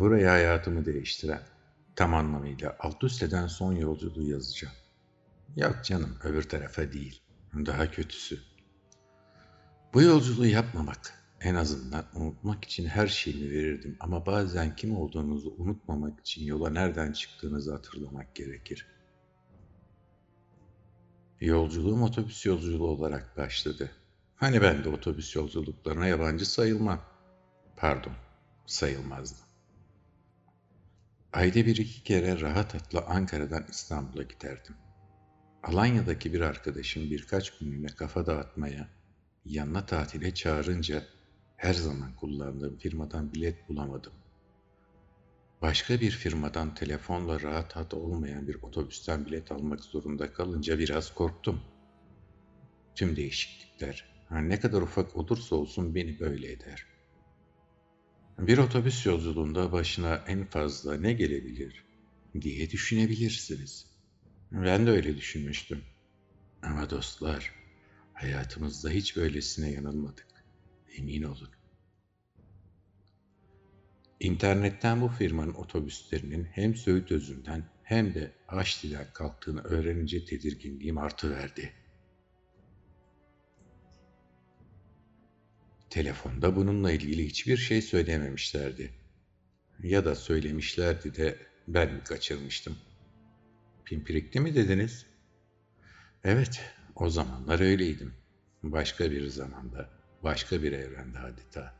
Buraya hayatımı değiştiren, tam anlamıyla alt üst eden son yolculuğu yazacağım. Yok canım öbür tarafa değil. Daha kötüsü. Bu yolculuğu yapmamak, en azından unutmak için her şeyimi verirdim ama bazen kim olduğunuzu unutmamak için yola nereden çıktığınızı hatırlamak gerekir. Yolculuğum otobüs yolculuğu olarak başladı. Hani ben de otobüs yolculuklarına yabancı sayılmam. Pardon, sayılmazdım. Ayda bir iki kere rahat atla Ankara'dan İstanbul'a giderdim. Alanya'daki bir arkadaşım birkaç günlüğüne kafa dağıtmaya, yanına tatile çağırınca her zaman kullandığım firmadan bilet bulamadım. Başka bir firmadan telefonla rahat hat olmayan bir otobüsten bilet almak zorunda kalınca biraz korktum. Tüm değişiklikler, her ne kadar ufak olursa olsun beni böyle eder. Bir otobüs yolculuğunda başına en fazla ne gelebilir diye düşünebilirsiniz. Ben de öyle düşünmüştüm. Ama dostlar, hayatımızda hiç böylesine yanılmadık. Emin olun. İnternetten bu firmanın otobüslerinin hem Söğüt özünden hem de Haçli'den kalktığını öğrenince tedirginliğim artıverdi. Telefonda bununla ilgili hiçbir şey söylememişlerdi. Ya da söylemişlerdi de ben mi kaçırmıştım? Pimpirikli mi dediniz? Evet, o zamanlar öyleydim. Başka bir zamanda, başka bir evrende adeta.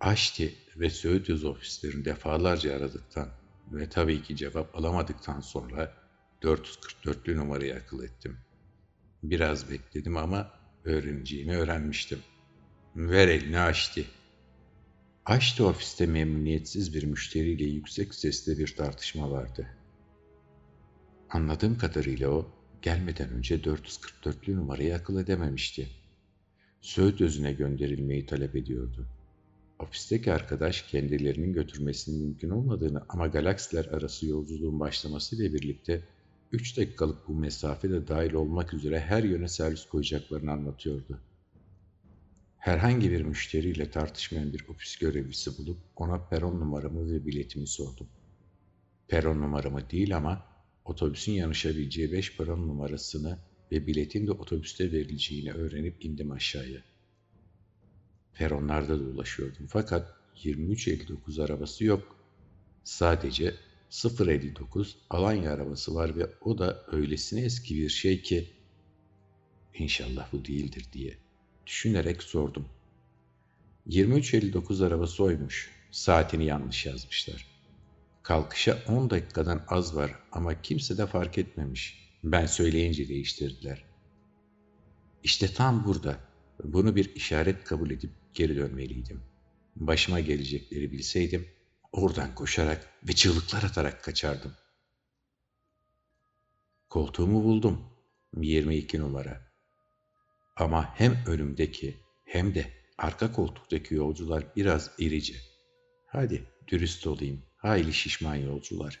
Aşti ve Söğüt Yüz ofislerini defalarca aradıktan ve tabii ki cevap alamadıktan sonra 444'lü numarayı akıl ettim. Biraz bekledim ama öğreneceğimi öğrenmiştim. Ver elini Aşti. Aşti ofiste memnuniyetsiz bir müşteriyle yüksek sesle bir tartışma vardı. Anladığım kadarıyla o, gelmeden önce 444'lü numarayı akıl edememişti. Söğüt özüne gönderilmeyi talep ediyordu. Ofisteki arkadaş kendilerinin götürmesinin mümkün olmadığını ama galaksiler arası yolculuğun başlamasıyla birlikte 3 dakikalık bu mesafe de dahil olmak üzere her yöne servis koyacaklarını anlatıyordu. Herhangi bir müşteriyle tartışmayan bir ofis görevlisi bulup ona peron numaramı ve biletimi sordum. Peron numaramı değil ama otobüsün yanışabileceği 5 peron numarasını ve biletin de otobüste verileceğini öğrenip indim aşağıya. Peronlarda dolaşıyordum fakat 2359 arabası yok. Sadece 059 Alanya arabası var ve o da öylesine eski bir şey ki inşallah bu değildir diye düşünerek sordum. 2359 arabası oymuş. Saatini yanlış yazmışlar. Kalkışa 10 dakikadan az var ama kimse de fark etmemiş. Ben söyleyince değiştirdiler. İşte tam burada. Bunu bir işaret kabul edip geri dönmeliydim. Başıma gelecekleri bilseydim oradan koşarak ve çığlıklar atarak kaçardım. Koltuğumu buldum. 22 numara. Ama hem önümdeki hem de arka koltuktaki yolcular biraz irici. Hadi dürüst olayım, hayli şişman yolcular.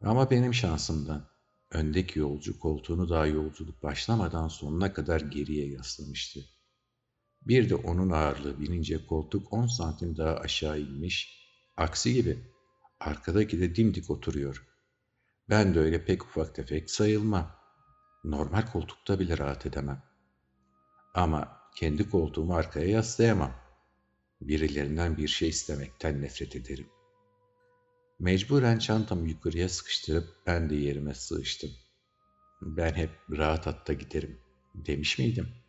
Ama benim şansımdan öndeki yolcu koltuğunu daha yolculuk başlamadan sonuna kadar geriye yaslamıştı. Bir de onun ağırlığı binince koltuk 10 santim daha aşağı inmiş, aksi gibi arkadaki de dimdik oturuyor. Ben de öyle pek ufak tefek sayılmam. Normal koltukta bile rahat edemem. Ama kendi koltuğumu arkaya yaslayamam. Birilerinden bir şey istemekten nefret ederim. Mecburen çantamı yukarıya sıkıştırıp ben de yerime sığıştım. Ben hep rahat hatta giderim demiş miydim?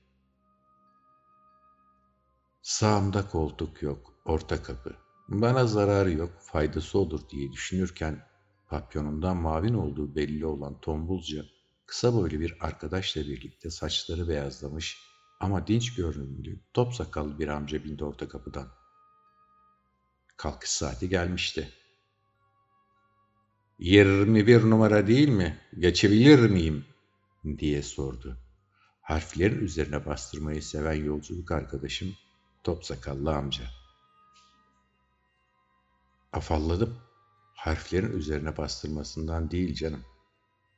Sağımda koltuk yok, orta kapı. Bana zararı yok, faydası olur diye düşünürken papyonundan mavin olduğu belli olan tombulca, kısa boylu bir arkadaşla birlikte saçları beyazlamış ama dinç görünümlü, top sakallı bir amca bindi orta kapıdan. Kalkış saati gelmişti. 21 numara değil mi? Geçebilir miyim? diye sordu. Harflerin üzerine bastırmayı seven yolculuk arkadaşım top sakallı amca. Afalladım. Harflerin üzerine bastırmasından değil canım.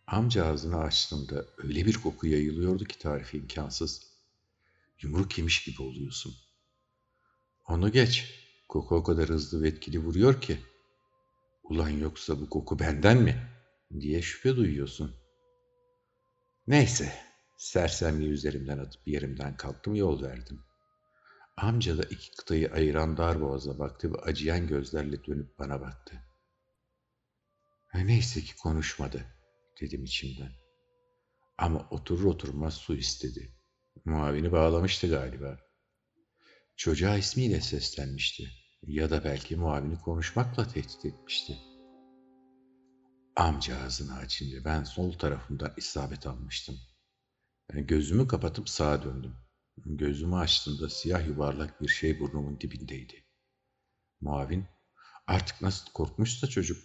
Amca ağzını açtığında öyle bir koku yayılıyordu ki tarifi imkansız. Yumruk yemiş gibi oluyorsun. Onu geç. Koku o kadar hızlı ve etkili vuruyor ki. Ulan yoksa bu koku benden mi? diye şüphe duyuyorsun. Neyse, sersemliği üzerimden atıp yerimden kalktım yol verdim. Amca da iki kıtayı ayıran dar boğaza baktı ve acıyan gözlerle dönüp bana baktı. Neyse ki konuşmadı, dedim içimden. Ama oturur oturmaz su istedi. Muavini bağlamıştı galiba. Çocuğa ismiyle seslenmişti. Ya da belki muavini konuşmakla tehdit etmişti. Amca ağzını açınca ben sol tarafımdan isabet almıştım. Ben gözümü kapatıp sağa döndüm. Gözümü açtığımda siyah yuvarlak bir şey burnumun dibindeydi. Muavin artık nasıl korkmuşsa çocuk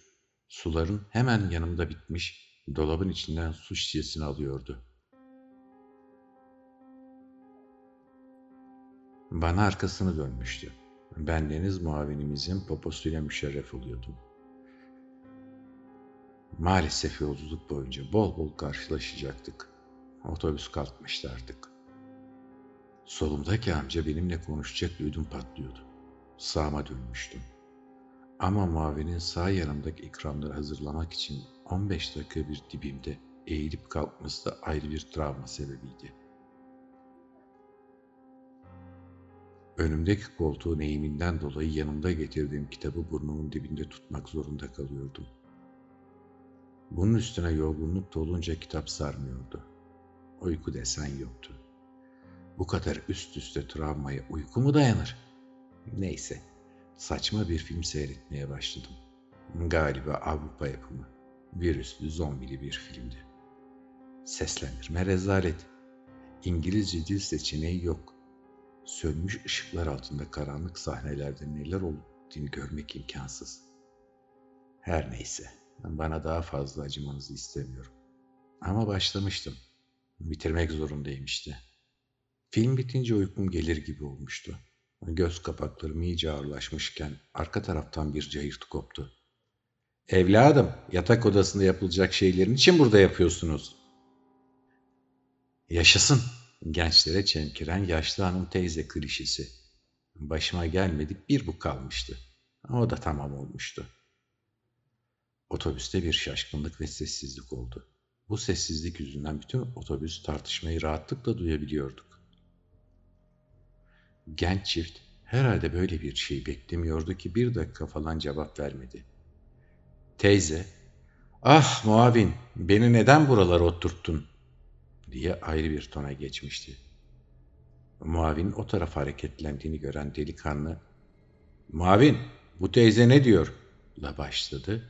suların hemen yanımda bitmiş dolabın içinden su şişesini alıyordu. Bana arkasını dönmüştü. Ben deniz muavinimizin poposuyla müşerref oluyordum. Maalesef yolculuk boyunca bol bol karşılaşacaktık. Otobüs kalkmıştı artık. Solumdaki amca benimle konuşacak duydum patlıyordu. Sağıma dönmüştüm. Ama mavinin sağ yanımdaki ikramları hazırlamak için 15 dakika bir dibimde eğilip kalkması da ayrı bir travma sebebiydi. Önümdeki koltuğun eğiminden dolayı yanımda getirdiğim kitabı burnumun dibinde tutmak zorunda kalıyordum. Bunun üstüne yorgunluk dolunca kitap sarmıyordu. Uyku desen yoktu. Bu kadar üst üste travmaya uyku mu dayanır? Neyse, saçma bir film seyretmeye başladım. Galiba Avrupa yapımı, virüslü zombili bir filmdi. Seslendirme rezalet. İngilizce dil seçeneği yok. Sönmüş ışıklar altında karanlık sahnelerde neler olup görmek imkansız. Her neyse, bana daha fazla acımanızı istemiyorum. Ama başlamıştım. Bitirmek zorundayım işte. Film bitince uykum gelir gibi olmuştu. Göz kapaklarım iyice ağırlaşmışken arka taraftan bir cayırtı koptu. Evladım, yatak odasında yapılacak şeylerin için burada yapıyorsunuz. Yaşasın, gençlere çemkiren yaşlı hanım teyze klişesi. Başıma gelmedik bir bu kalmıştı. O da tamam olmuştu. Otobüste bir şaşkınlık ve sessizlik oldu. Bu sessizlik yüzünden bütün otobüs tartışmayı rahatlıkla duyabiliyorduk. Genç çift herhalde böyle bir şey beklemiyordu ki bir dakika falan cevap vermedi. Teyze, ah muavin beni neden buralara oturttun diye ayrı bir tona geçmişti. Muavin o taraf hareketlendiğini gören delikanlı, Muavin bu teyze ne diyor? la başladı.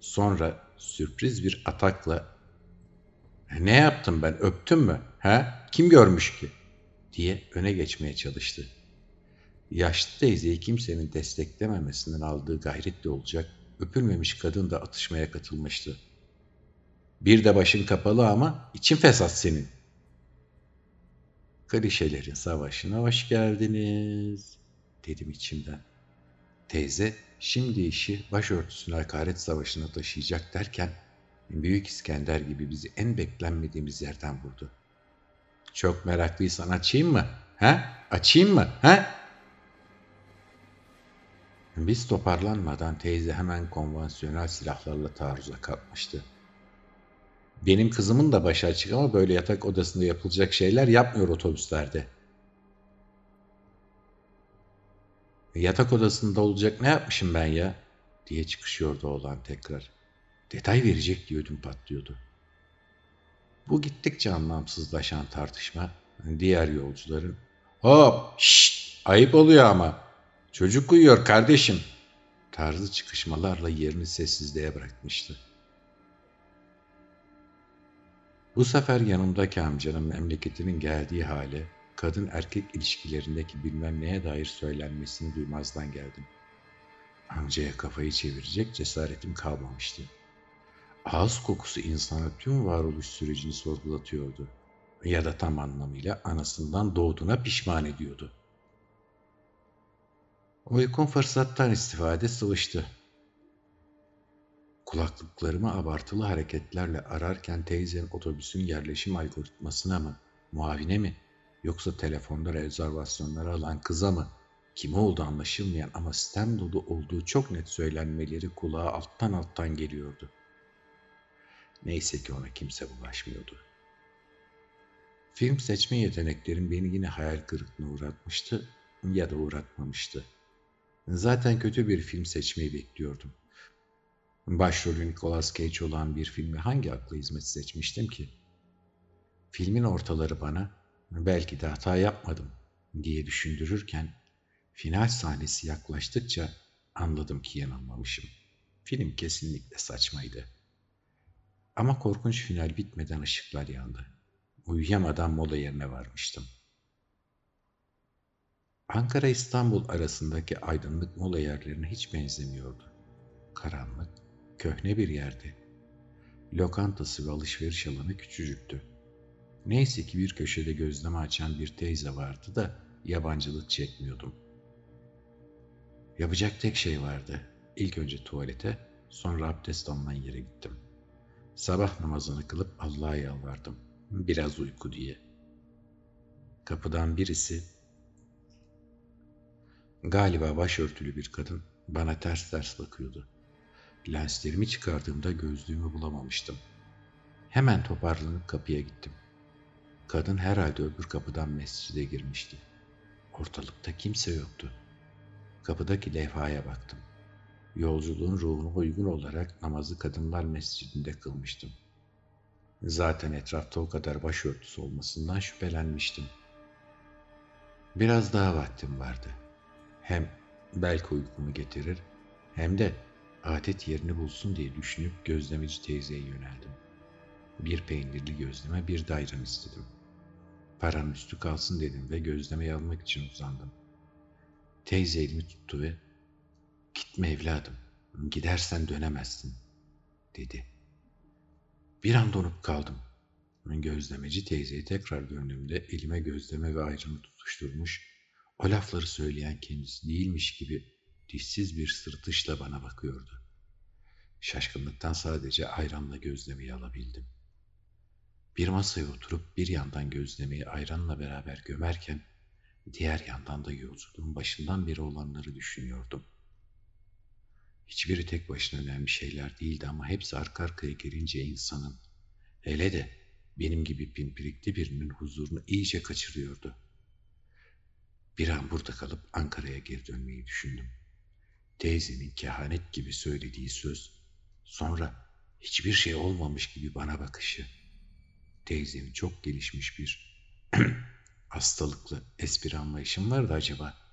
Sonra sürpriz bir atakla ne yaptım ben öptüm mü? Ha? Kim görmüş ki? Diye öne geçmeye çalıştı. Yaşlı teyzeyi kimsenin desteklememesinden aldığı gayretle olacak, öpülmemiş kadın da atışmaya katılmıştı. Bir de başın kapalı ama için fesat senin. Klişelerin savaşına hoş geldiniz, dedim içimden. Teyze şimdi işi başörtüsüne hakaret savaşına taşıyacak derken Büyük İskender gibi bizi en beklenmediğimiz yerden vurdu. Çok meraklıysan açayım mı? Ha? Açayım mı? Ha? Biz toparlanmadan teyze hemen konvansiyonel silahlarla taarruza kalkmıştı. Benim kızımın da başı açık ama böyle yatak odasında yapılacak şeyler yapmıyor otobüslerde. Yatak odasında olacak ne yapmışım ben ya? diye çıkışıyordu oğlan tekrar. Detay verecek diye ödüm patlıyordu. Bu gittikçe anlamsızlaşan tartışma diğer yolcuların hop şşt ayıp oluyor ama çocuk uyuyor kardeşim tarzı çıkışmalarla yerini sessizliğe bırakmıştı. Bu sefer yanımdaki amcanın memleketinin geldiği hale kadın erkek ilişkilerindeki bilmem neye dair söylenmesini duymazdan geldim. Amcaya kafayı çevirecek cesaretim kalmamıştı. Ağız kokusu insana tüm varoluş sürecini sorgulatıyordu. Ya da tam anlamıyla anasından doğduğuna pişman ediyordu. Uykum fırsattan istifade sıvıştı. Kulaklıklarımı abartılı hareketlerle ararken teyzenin otobüsün yerleşim algoritmasına mı, muavine mi, yoksa telefonda rezervasyonları alan kıza mı Kim olduğu anlaşılmayan ama sistem dolu olduğu çok net söylenmeleri kulağa alttan alttan geliyordu. Neyse ki ona kimse bulaşmıyordu. Film seçme yeteneklerim beni yine hayal kırıklığına uğratmıştı ya da uğratmamıştı. Zaten kötü bir film seçmeyi bekliyordum. Başrolü Nicolas Cage olan bir filmi hangi akla hizmet seçmiştim ki? Filmin ortaları bana belki de hata yapmadım diye düşündürürken final sahnesi yaklaştıkça anladım ki yanılmamışım. Film kesinlikle saçmaydı. Ama korkunç final bitmeden ışıklar yandı. Uyuyamadan mola yerine varmıştım. Ankara-İstanbul arasındaki aydınlık mola yerlerine hiç benzemiyordu. Karanlık, köhne bir yerdi. Lokantası ve alışveriş alanı küçücüktü. Neyse ki bir köşede gözleme açan bir teyze vardı da yabancılık çekmiyordum. Yapacak tek şey vardı. İlk önce tuvalete, sonra abdest alınan yere gittim. Sabah namazını kılıp Allah'a yalvardım. Biraz uyku diye. Kapıdan birisi, galiba başörtülü bir kadın bana ters ters bakıyordu. Lenslerimi çıkardığımda gözlüğümü bulamamıştım. Hemen toparlanıp kapıya gittim. Kadın herhalde öbür kapıdan mescide girmişti. Ortalıkta kimse yoktu. Kapıdaki levhaya baktım. Yolculuğun ruhuna uygun olarak namazı kadınlar mescidinde kılmıştım. Zaten etrafta o kadar başörtüsü olmasından şüphelenmiştim. Biraz daha vaktim vardı. Hem belki uykumu getirir hem de adet yerini bulsun diye düşünüp gözlemeci teyzeye yöneldim. Bir peynirli gözleme bir dayran istedim. Paranın üstü kalsın dedim ve gözlemeyi almak için uzandım. Teyze elimi tuttu ve gitme evladım gidersen dönemezsin dedi. Bir an donup kaldım. Gözlemeci teyzeyi tekrar döndüğümde elime gözleme ve ayranı tutuşturmuş, o lafları söyleyen kendisi değilmiş gibi dişsiz bir sırtışla bana bakıyordu. Şaşkınlıktan sadece ayranla gözlemeyi alabildim. Bir masaya oturup bir yandan gözlemeyi ayranla beraber gömerken diğer yandan da yolculuğun başından beri olanları düşünüyordum. Hiçbiri tek başına önemli şeyler değildi ama hepsi arka arkaya gelince insanın, hele de benim gibi pimpirikli birinin huzurunu iyice kaçırıyordu. Bir an burada kalıp Ankara'ya geri dönmeyi düşündüm. Teyzemin kehanet gibi söylediği söz, sonra hiçbir şey olmamış gibi bana bakışı, teyzemin çok gelişmiş bir hastalıklı espri anlayışım vardı acaba?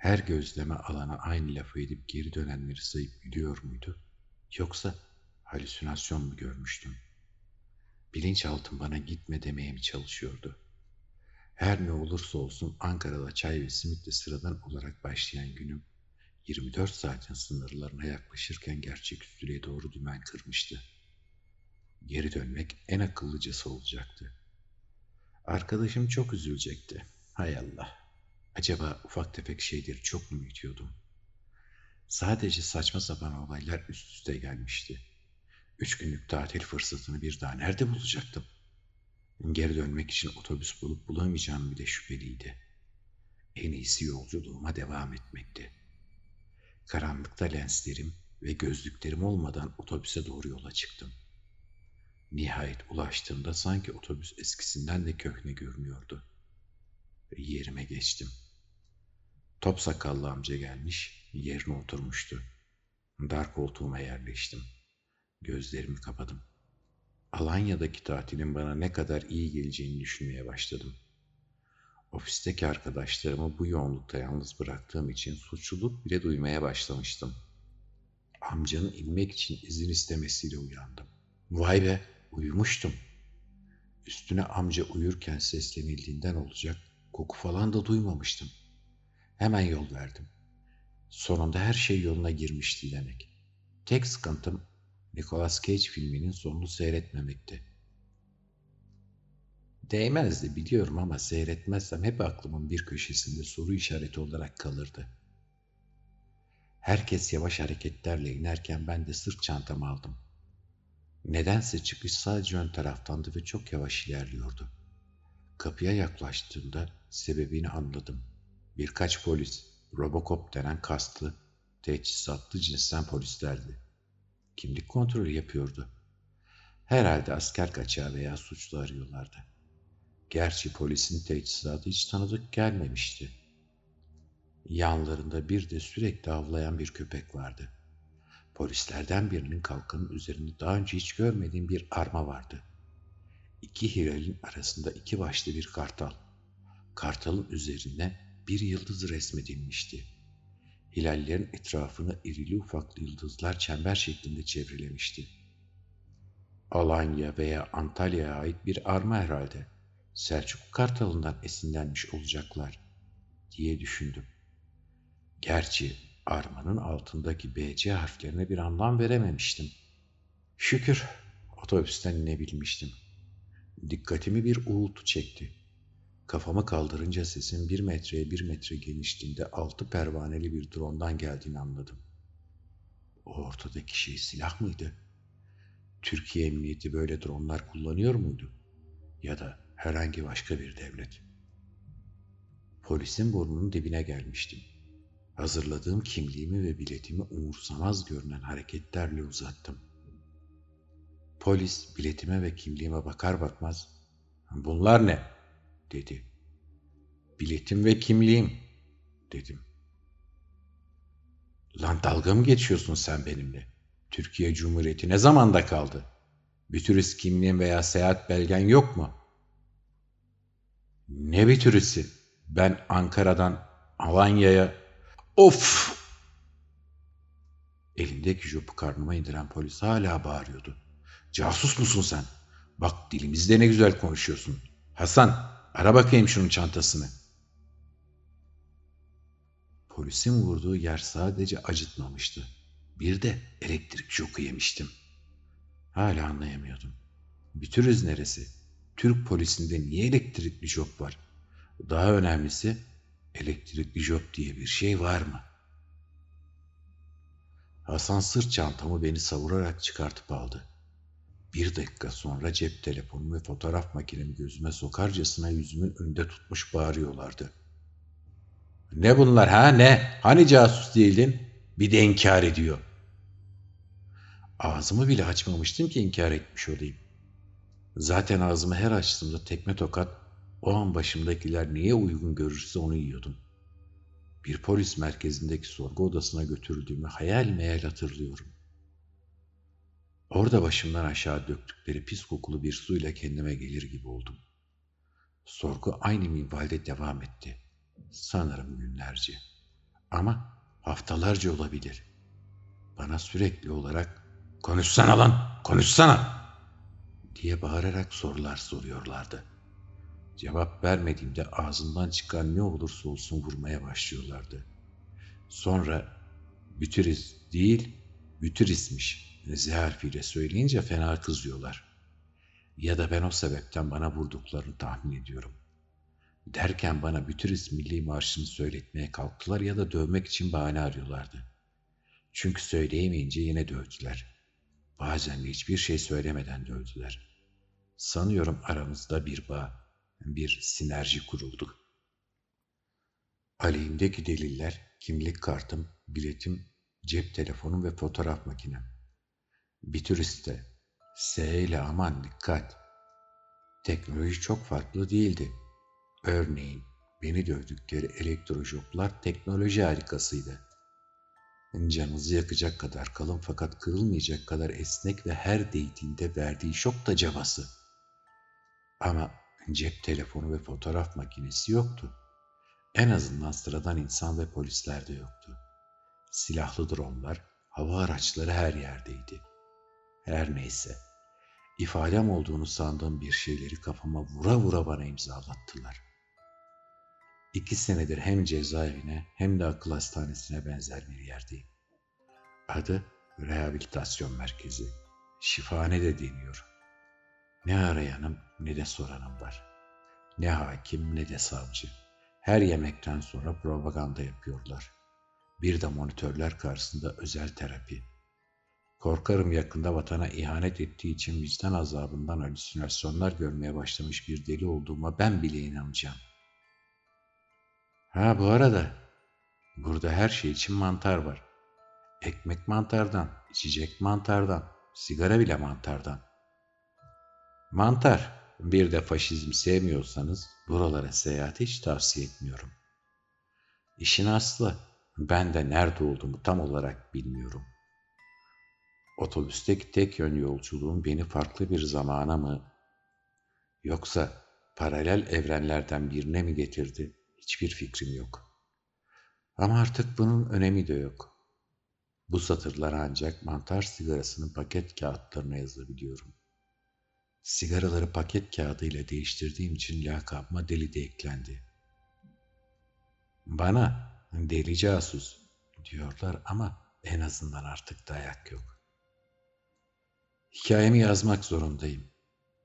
Her gözleme alana aynı lafı edip geri dönenleri sayıp gidiyor muydu? Yoksa halüsinasyon mu görmüştüm? Bilinçaltım bana gitme demeye mi çalışıyordu? Her ne olursa olsun Ankara'da çay ve simitle sıradan olarak başlayan günüm 24 saatin sınırlarına yaklaşırken gerçeküstülüğe doğru dümen kırmıştı. Geri dönmek en akıllıcası olacaktı. Arkadaşım çok üzülecekti. Hay Allah. Acaba ufak tefek şeyleri çok mu büyütüyordum? Sadece saçma sapan olaylar üst üste gelmişti. Üç günlük tatil fırsatını bir daha nerede bulacaktım? Geri dönmek için otobüs bulup bulamayacağım bile şüpheliydi. En iyisi yolculuğuma devam etmekti. Karanlıkta lenslerim ve gözlüklerim olmadan otobüse doğru yola çıktım. Nihayet ulaştığımda sanki otobüs eskisinden de köhne görünüyordu. Yerime geçtim. Top sakallı amca gelmiş, yerine oturmuştu. Dar koltuğuma yerleştim. Gözlerimi kapadım. Alanya'daki tatilin bana ne kadar iyi geleceğini düşünmeye başladım. Ofisteki arkadaşlarımı bu yoğunlukta yalnız bıraktığım için suçluluk bile duymaya başlamıştım. Amcanın inmek için izin istemesiyle uyandım. Vay be, uyumuştum. Üstüne amca uyurken seslenildiğinden olacak koku falan da duymamıştım. Hemen yol verdim. Sonunda her şey yoluna girmişti demek. Tek sıkıntım Nicolas Cage filminin sonunu seyretmemekti. Değmezdi biliyorum ama seyretmezsem hep aklımın bir köşesinde soru işareti olarak kalırdı. Herkes yavaş hareketlerle inerken ben de sırt çantamı aldım. Nedense çıkış sadece ön taraftandı ve çok yavaş ilerliyordu. Kapıya yaklaştığımda sebebini anladım. Birkaç polis, Robocop denen kaslı, teçhizatlı cinsten polislerdi. Kimlik kontrolü yapıyordu. Herhalde asker kaçağı veya suçlu arıyorlardı. Gerçi polisin teçhizatı hiç tanıdık gelmemişti. Yanlarında bir de sürekli avlayan bir köpek vardı. Polislerden birinin kalkanın üzerinde daha önce hiç görmediğim bir arma vardı. İki hilalin arasında iki başlı bir kartal. Kartalın üzerine bir yıldız resmedilmişti. Hilallerin etrafını irili ufaklı yıldızlar çember şeklinde çevrilemişti. Alanya veya Antalya'ya ait bir arma herhalde. Selçuk Kartalı'ndan esinlenmiş olacaklar diye düşündüm. Gerçi armanın altındaki BC harflerine bir anlam verememiştim. Şükür otobüsten inebilmiştim. Dikkatimi bir uğultu çekti. Kafamı kaldırınca sesin bir metreye bir metre genişliğinde altı pervaneli bir drondan geldiğini anladım. O ortadaki şey silah mıydı? Türkiye Emniyeti böyle dronlar kullanıyor muydu? Ya da herhangi başka bir devlet? Polisin burnunun dibine gelmiştim. Hazırladığım kimliğimi ve biletimi umursamaz görünen hareketlerle uzattım. Polis biletime ve kimliğime bakar bakmaz "Bunlar ne?" Dedi. "Biletim ve kimliğim." dedim. "Lan dalga mı geçiyorsun sen benimle? Türkiye Cumhuriyeti ne zamanda kaldı? Bir turist kimliğin veya seyahat belgen yok mu?" "Ne bir turisti? Ben Ankara'dan Alanya'ya Of! Elindeki jopu karnıma indiren polis hala bağırıyordu. Casus musun sen? Bak dilimizde ne güzel konuşuyorsun. Hasan ara bakayım şunun çantasını. Polisin vurduğu yer sadece acıtmamıştı. Bir de elektrik şoku yemiştim. Hala anlayamıyordum. Bütürüz neresi? Türk polisinde niye elektrikli şok var? Daha önemlisi elektrikli job diye bir şey var mı? Hasan sırt çantamı beni savurarak çıkartıp aldı. Bir dakika sonra cep telefonumu ve fotoğraf makinemi gözüme sokarcasına yüzümün önünde tutmuş bağırıyorlardı. Ne bunlar ha ne? Hani casus değildin? Bir de inkar ediyor. Ağzımı bile açmamıştım ki inkar etmiş olayım. Zaten ağzımı her açtığımda tekme tokat o an başımdakiler niye uygun görürse onu yiyordum. Bir polis merkezindeki sorgu odasına götürüldüğümü hayal meyal hatırlıyorum. Orada başımdan aşağı döktükleri pis kokulu bir suyla kendime gelir gibi oldum. Sorgu aynı minvalde devam etti. Sanırım günlerce. Ama haftalarca olabilir. Bana sürekli olarak konuşsana lan konuşsana diye bağırarak sorular soruyorlardı. Cevap vermediğimde ağzından çıkan ne olursa olsun vurmaya başlıyorlardı. Sonra bütüriz değil, bütürismiş Z harfiyle söyleyince fena kızıyorlar. Ya da ben o sebepten bana vurduklarını tahmin ediyorum. Derken bana bütüris milli marşını söyletmeye kalktılar ya da dövmek için bahane arıyorlardı. Çünkü söyleyemeyince yine dövdüler. Bazen de hiçbir şey söylemeden dövdüler. Sanıyorum aramızda bir bağ, bir sinerji kuruldu. Aleyhimdeki deliller, kimlik kartım, biletim, cep telefonum ve fotoğraf makinem. Bir turiste, S ile aman dikkat. Teknoloji çok farklı değildi. Örneğin beni dövdükleri elektrojoplar teknoloji harikasıydı. Canınızı yakacak kadar kalın fakat kırılmayacak kadar esnek ve her değdiğinde verdiği şok da cabası. Ama Cep telefonu ve fotoğraf makinesi yoktu. En azından sıradan insan ve polisler de yoktu. Silahlı dronlar, hava araçları her yerdeydi. Her neyse, ifadem olduğunu sandığım bir şeyleri kafama vura vura bana imzalattılar. İki senedir hem cezaevine hem de akıl hastanesine benzer bir yerdeyim. Adı rehabilitasyon merkezi. Şifane de deniyor. Ne arayanım ne de soranım var. Ne hakim ne de savcı. Her yemekten sonra propaganda yapıyorlar. Bir de monitörler karşısında özel terapi. Korkarım yakında vatana ihanet ettiği için vicdan azabından halüsinasyonlar görmeye başlamış bir deli olduğuma ben bile inanacağım. Ha bu arada burada her şey için mantar var. Ekmek mantardan, içecek mantardan, sigara bile mantardan. Mantar, bir de faşizm sevmiyorsanız buralara seyahati hiç tavsiye etmiyorum. İşin aslı, ben de nerede olduğumu tam olarak bilmiyorum. Otobüsteki tek yön yolculuğum beni farklı bir zamana mı, yoksa paralel evrenlerden birine mi getirdi hiçbir fikrim yok. Ama artık bunun önemi de yok. Bu satırlar ancak mantar sigarasının paket kağıtlarına yazabiliyorum. Sigaraları paket kağıdı ile değiştirdiğim için lakabıma deli de eklendi. Bana deli casus diyorlar ama en azından artık dayak yok. Hikayemi yazmak zorundayım.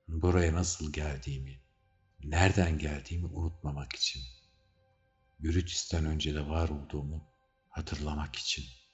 Buraya nasıl geldiğimi, nereden geldiğimi unutmamak için. Brutus'tan önce de var olduğumu hatırlamak için.''